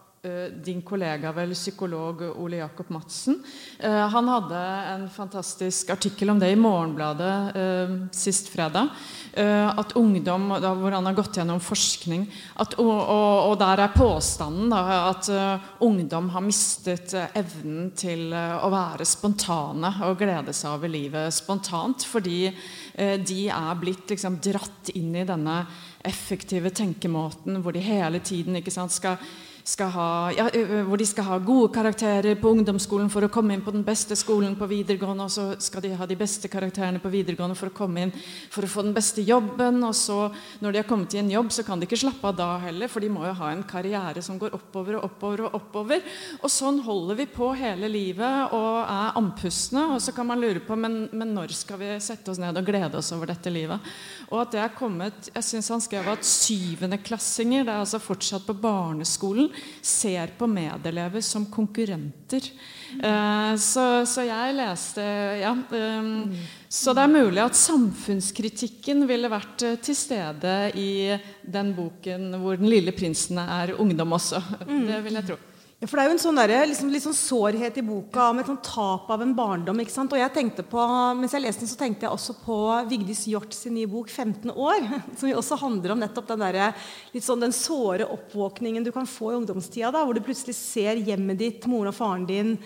din kollega, vel, psykolog Ole Jakob Madsen, han hadde en fantastisk artikkel om det i Morgenbladet sist fredag. At ungdom, Hvor han har gått gjennom forskning. At, og, og, der er påstanden da, at ungdom har mistet evnen til å være spontane og glede seg over livet spontant. fordi Eh, de er blitt liksom dratt inn i denne effektive tenkemåten hvor de hele tiden sant, skal skal ha, ja, hvor de skal ha gode karakterer på ungdomsskolen for å komme inn på den beste skolen på videregående, og så skal de ha de beste karakterene på videregående for å komme inn for å få den beste jobben. Og så, når de har kommet i en jobb, så kan de ikke slappe av da heller, for de må jo ha en karriere som går oppover og oppover og oppover. Og sånn holder vi på hele livet og er andpustne. Og så kan man lure på men, men når skal vi sette oss ned og glede oss over dette livet? Og at det er kommet Jeg syns han skrev at syvendeklassinger, det er altså fortsatt på barneskolen, ser på medelever som konkurrenter. Uh, så, så, jeg leste Ja. Um, så det er mulig at samfunnskritikken ville vært uh, til stede i den boken hvor den lille prinsen er ungdom også. Mm. Det vil jeg tro. Ja, for Det er jo en sånn der, liksom, litt sånn sårhet i boka om et sånn tap av en barndom. ikke sant? Og jeg tenkte på, Mens jeg leste den, så tenkte jeg også på Vigdis Hjort sin nye bok '15 år'. Som jo også handler om nettopp den, der, litt sånn, den såre oppvåkningen du kan få i ungdomstida. da, Hvor du plutselig ser hjemmet ditt, moren og faren din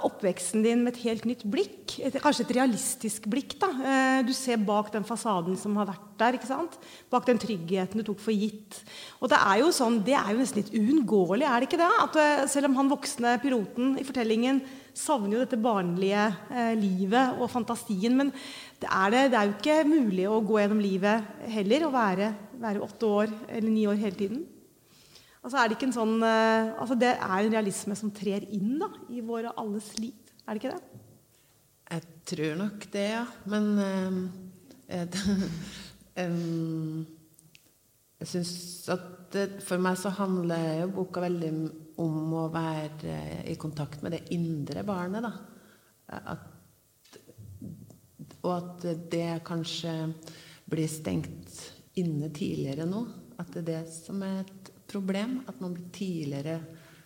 oppveksten din med et helt nytt blikk. Et, kanskje et realistisk blikk. da. Eh, du ser bak den fasaden som har vært der. ikke sant? Bak den tryggheten du tok for gitt. Og Det er jo sånn, det er jo nesten litt uunngåelig, er det ikke det? At eh, Selv om han voksne piloten i fortellingen savner jo dette barnlige eh, livet og fantasien, men det er, det, det er, jo ikke mulig å gå gjennom livet heller og være, være åtte år eller ni år hele tiden. Altså er det, ikke en sånn, uh, altså det er en realisme som trer inn da, i våre alles liv. Er det ikke det? Jeg tror nok det, ja. Men uh, um, jeg syns at det, for meg så handler jo boka veldig om å være i kontakt med det indre barnet. da. At, og at det kanskje blir stengt inne tidligere nå. At det er det som er et problem. At man blir tidligere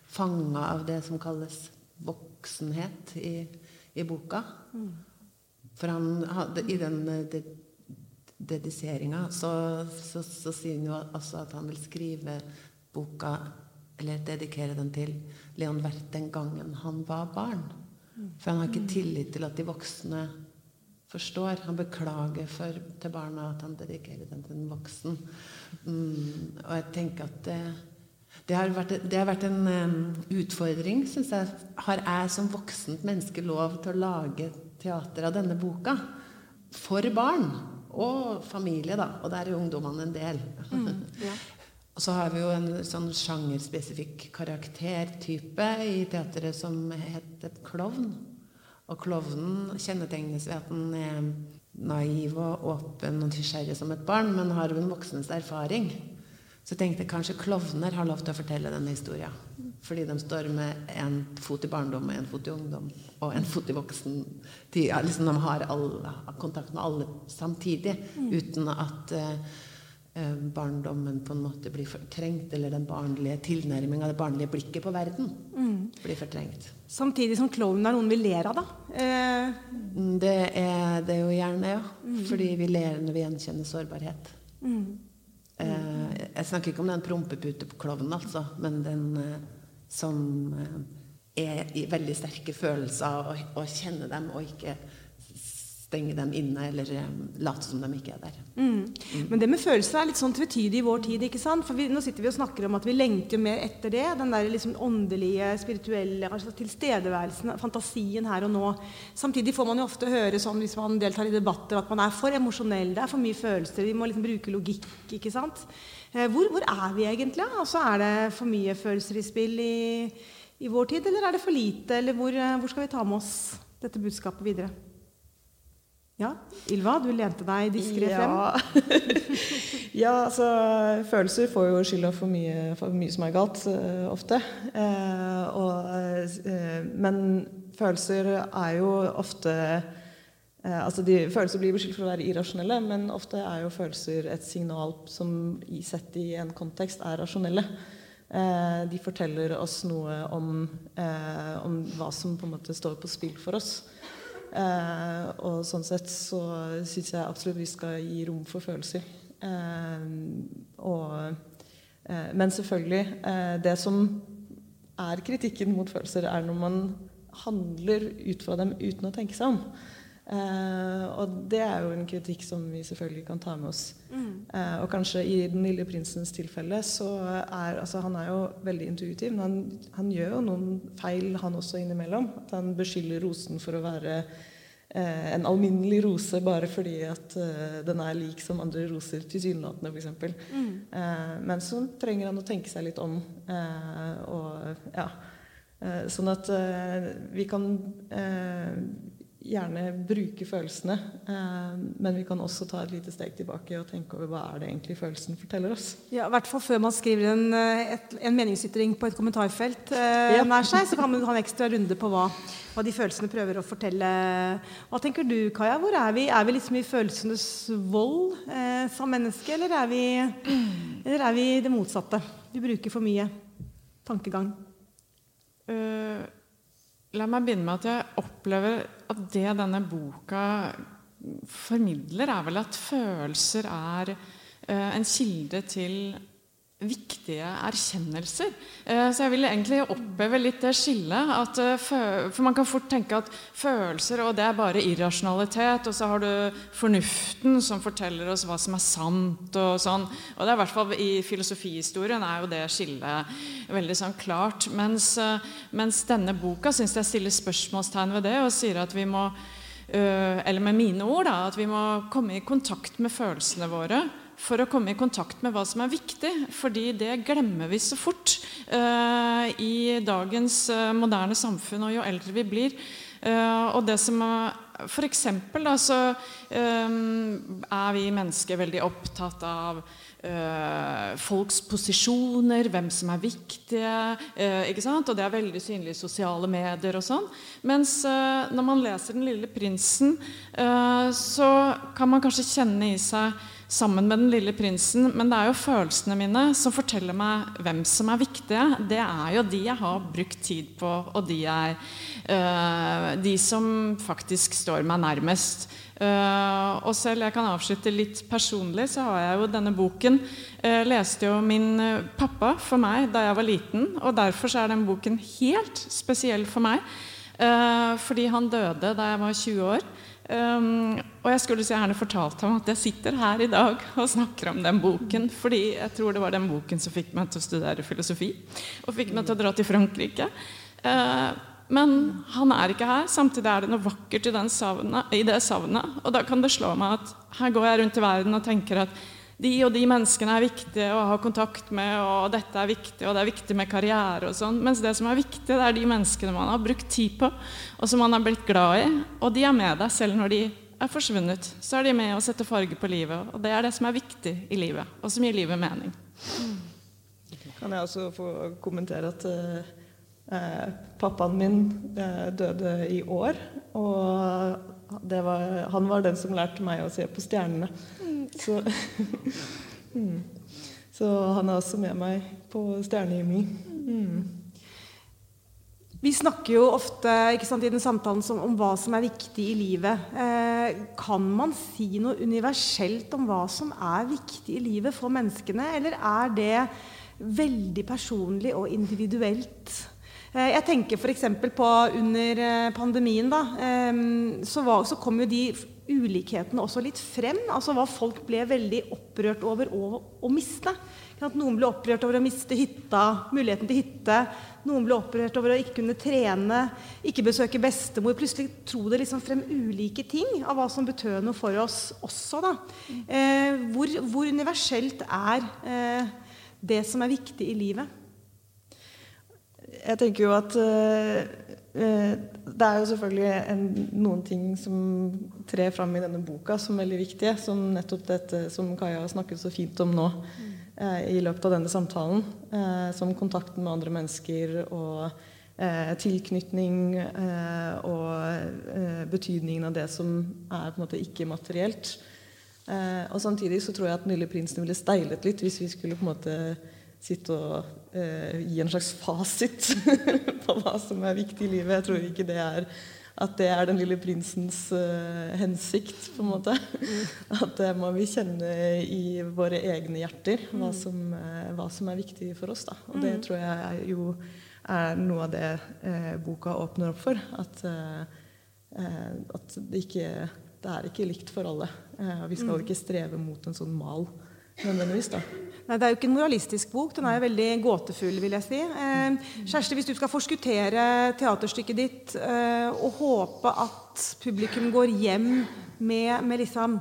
fanga av det som kalles voksenhet i, i boka. Mm. For han hadde, i den de, dediseringa så, så, så, sier han jo altså at han vil skrive boka Eller dedikere den til Leon Werth den gangen han var barn. For han har ikke tillit til at de voksne forstår. Han beklager for, til barna at han dedikerer den til en voksen. Mm, og jeg tenker at det, det, har, vært, det har vært, en um, utfordring, syns jeg. Har jeg som voksent menneske lov til å lage teater av denne boka? For barn. Og familie, da. Og der er ungdommene en del. Mm, ja. Og så har vi jo en sånn sjangerspesifikk karaktertype i teatret som heter klovn. Og klovnen kjennetegnes ved at den er naiv og åpen og nysgjerrig som et barn, men har en voksens erfaring. Så jeg tenkte kanskje klovner har lov til å fortelle denne historien. Fordi de står med en fot i barndom og en fot i ungdom og en fot i voksen tid. Liksom de har alle, kontakt med alle samtidig, uten at uh, barndommen på en måte blir fortrengt, eller den barnlige tilnærminga, det barnlige blikket på verden, mm. blir fortrengt. Samtidig som klovnen er noen vi ler av, da? Eh. Det er det jo gjerne, ja. Mm. Fordi vi ler når vi gjenkjenner sårbarhet. Mm. Eh, jeg snakker ikke om den prompepute på klovnen, altså, men den eh, som eh, er i veldig sterke følelser, og, og kjenner dem, og ikke stenge dem inne eller um, late som de ikke er der. Mm. Mm. Men det med følelser er litt sånn tvetydig i vår tid. ikke sant? For vi, Nå sitter vi og snakker om at vi lengter mer etter det. Den der liksom åndelige, spirituelle altså tilstedeværelsen, fantasien her og nå. Samtidig får man jo ofte høre sånn hvis man deltar i debatter at man er for emosjonell. Det er for mye følelser. Vi må liksom bruke logikk. ikke sant? Eh, hvor, hvor, er vi egentlig? Altså, er det for mye følelser i spill i, i vår tid, eller er det for lite? Eller hvor, eh, hvor skal vi ta med oss dette budskapet videre? Ja, Ylva, du lente deg diskré frem. Ja. ja, altså Følelser får jo skylda for mye, for mye som er galt, uh, ofte. Uh, og, uh, men følelser er jo ofte altså de, Følelser blir beskyldt for å være irrasjonelle, men ofte er jo følelser et signal som sett i en kontekst er rasjonelle. de forteller oss noe om, om hva som på en måte står på spill for oss. Eh, og sånn sett så syns jeg absolutt vi skal gi rom for følelser. Eh, og, eh, men selvfølgelig eh, Det som er kritikken mot følelser, er når man handler ut fra dem uten å tenke seg om. Uh, og det er jo en kritikk som vi selvfølgelig kan ta med oss. Mm. Uh, og kanskje i Den lille prinsens tilfelle så er altså Han er jo veldig intuitiv, men han, han, gjør jo noen feil, han også innimellom. At han beskylder rosen for å være uh, en alminnelig rose bare fordi at den er lik som andre roser, tilsynelatende f.eks. Mm. men så trenger han å tenke seg litt om. og ja Sånn at vi kan gjerne bruke følelsene. Eh, men vi kan også ta et lite steg tilbake og tenke over hva er det egentlig følelsen forteller oss. Ja, I hvert fall før man skriver en, eh, et, en meningsytring på et kommentarfelt eh, ja. nær seg, så kan man ha en ekstra runde på hva, hva, de følelsene prøver å fortelle. Hva tenker du, Kaja? Hvor er vi? Er vi liksom i følelsenes vold eh, som menneske, eller er, vi, eller er vi det motsatte? Vi bruker for mye tankegang. Uh, La meg begynne med at jeg opplever at det denne boka formidler, er vel at følelser er uh, en kilde til viktige erkjennelser. Eh, så jeg vil egentlig oppheve litt det skillet. Eh, for man kan fort tenke at følelser og det er bare irrasjonalitet. Og så har du fornuften som forteller oss hva som er sant. Og sånn. Og det er i hvert fall i filosofihistorien er jo det skillet veldig sånn klart. Mens, eh, mens denne boka syns jeg stiller spørsmålstegn ved det og sier at vi må eller med mine ord da, at vi må komme i kontakt med følelsene våre for å komme i kontakt med hva som er viktig. Fordi det glemmer vi så fort eh, i dagens eh, moderne samfunn, og jo eldre vi blir. Eh, og det som for eksempel da, så er vi mennesker veldig opptatt av folks posisjoner, hvem som er viktige. ikke sant? Og det er veldig synlig i sosiale medier og sånn. Mens når man leser 'Den lille prinsen', så kan man kanskje kjenne i seg sammen med den lille prinsen. Men det er jo følelsene mine som forteller meg hvem som er viktige. Det er jo de jeg har brukt tid på, og de, er, uh, de som faktisk står meg nærmest. Uh, og selv jeg kan avslutte litt personlig, så har jeg jo denne boken uh, leste jo min pappa for meg da jeg var liten, og derfor så er den boken helt spesiell for meg. fordi han døde da jeg var 20 år. Um, og jeg skulle så gjerne fortalt ham at jeg sitter her i dag og snakker om den boken, fordi jeg tror det var den boken som fikk meg til å studere filosofi, og fikk meg til å dra til Frankrike. Uh, men han er ikke her. Samtidig er det noe vakkert i, savnet, i, det savnet. Og da kan det slå meg at her går jeg rundt i verden og tenker at de og de menneskene er viktige å ha kontakt med, og dette er viktig, og det er viktig med karriere og sånn. Mens det som er viktig, det er de menneskene man har brukt tid på, og som man har blitt glad i. Og de er med deg selv når de er forsvunnet. Så er de med å sette farge på livet. Og det er det som er viktig i livet, og som gir livet mening. Kan jeg også få kommentere at uh Eh, pappaen min eh, døde i år, og var, han var den som lærte meg å se på stjernene. Så, mm. så han er også med meg på stjernehimmelen. Mm. Vi snakker jo ofte sant, i den samtalen som, om hva som er viktig i livet. Eh, kan man si noe universelt om hva som er viktig i livet for menneskene, eller er det veldig personlig og individuelt? Eh, jeg tenker f.eks. på under eh, pandemien. Da, så, var, så, kom jo de ulikhetene også litt frem. Altså hva folk ble veldig opprørt over å, å miste. Noen ble opprørt over å miste hytta, muligheten til hytte. Noen ble opprørt over å ikke kunne trene, ikke besøke bestemor. Plutselig tro det liksom frem ulike ting av hva som betød noe for oss også. Da. Eh, hvor, hvor, universelt er det som er viktig i livet? Jeg tenker jo at uh, det er jo selvfølgelig en, noen ting som trer fram i denne boka som er veldig viktige. Som nettopp dette som Kaja har snakket så fint om nå uh, i løpet av denne samtalen. Uh, som kontakten med andre mennesker og tilknytning og betydningen av det som er på en måte ikke-materielt. og samtidig så tror jeg at Den lille prinsen ville steilet litt hvis vi skulle på en måte sitte og eh, gi en slags fasit på hva som er viktig i livet. Jeg tror ikke det er at det er den lille prinsens uh, hensikt. på en måte. At det må vi kjenne i våre egne hjerter, hva mm. som, uh, hva som er viktig for oss. Da. Og det mm. tror jeg er, jo er noe av det uh, boka åpner opp for. At, at det, ikke, det er ikke likt for alle. vi skal mm. ikke streve mot en sånn mal nødvendigvis. da. Nei, Det er jo ikke en moralistisk bok. Den er jo veldig gåtefull, vil jeg si. Eh, Kjersti, hvis du skal forskuttere teaterstykket ditt eh, og håpe at publikum går hjem med, med liksom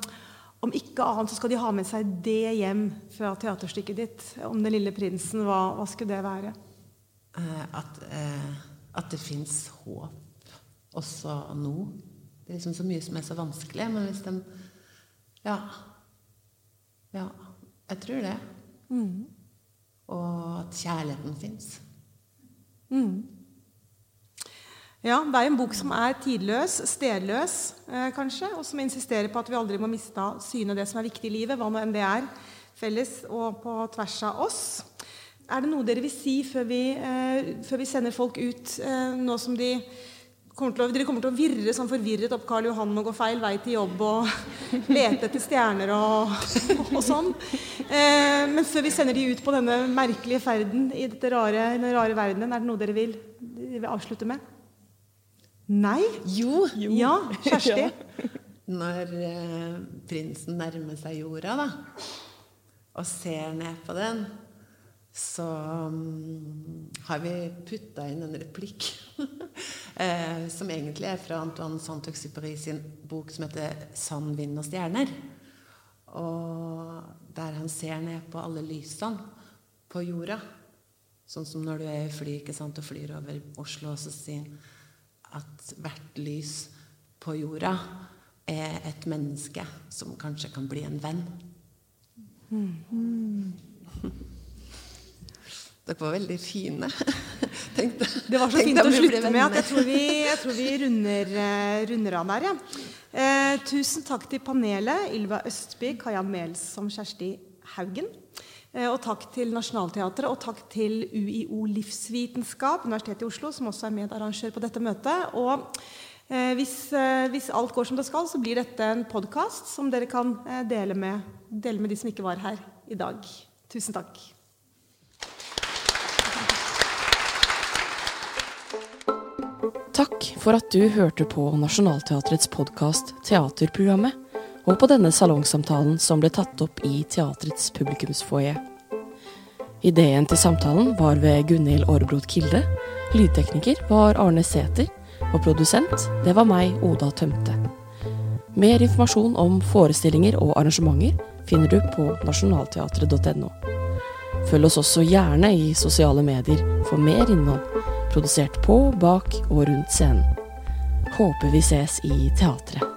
Om ikke annet så skal de ha med seg det hjem fra teaterstykket ditt. Om Den lille prinsen. Hva, hva skulle det være? Eh, at, eh, at, det fins håp også nå. Det er liksom så mye som er så vanskelig. Men hvis den Ja. Ja, jeg tror det. Mm. Og at kjærligheten fins. Mm. Ja, det er en bok som er tidløs, stedløs, eh, kanskje, og som insisterer på at vi aldri må miste av syne det som er viktig i livet, hva nå enn det er, felles og på tvers av oss. Er det noe dere vil si før vi, eh, før vi sender folk ut, eh, nå som de kommer til å, dere kommer til å virre sånn forvirret opp Karl Johan og gå feil vei til jobb og lete etter stjerner og, og sånn. Eh, men før vi sender de ut på denne merkelige ferden i dette rare, denne rare verdenen, er det noe dere vil, dere vil avslutte med? Nei? Jo. jo. Ja, Kjersti? Ja. Når eh, prinsen nærmer seg jorda, da, og ser ned på den så um, har vi putta inn en replikk eh, som egentlig er fra Antoine Saint-Exupéry sin bok som heter 'Sand, vind og stjerner'. Og der han ser ned på alle lysene på jorda. Sånn som når du er i fly ikke sant, og flyr over Oslo, og så sier han at hvert lys på jorda er et menneske som kanskje kan bli en venn. Mm. Dere var veldig fine. Tenkte, det var så fint å slutte med at jeg tror vi, jeg tror vi runder, uh, runder, av der. Ja. Eh, tusen takk til panelet, Ylva Østby, Kaja Mels som Kjersti Haugen. Eh, og takk til Nationaltheatret, og takk til UiO Livsvitenskap, Universitetet i Oslo, som også er medarrangør på dette møtet. Og Eh, hvis, eh, hvis, alt går som det skal, så blir dette en podkast som dere kan eh, dele med, dele med de som ikke var her i dag. Tusen takk. Takk for at du hørte på Nationaltheatrets podkast Teaterprogrammet, og på denne salongsamtalen som ble tatt opp i teatrets publikumsfoajé. Ideen til samtalen var ved Gunhild Aarbrot Kilde. Lydtekniker var Arne Sæther. Og produsent, det var meg, Oda Tømte. Mer informasjon om forestillinger og arrangementer finner du på nasjonalteatret.no. Følg oss også gjerne i sosiale medier for mer innhold, produsert på, bak og rundt scenen. Håper vi ses i teatret.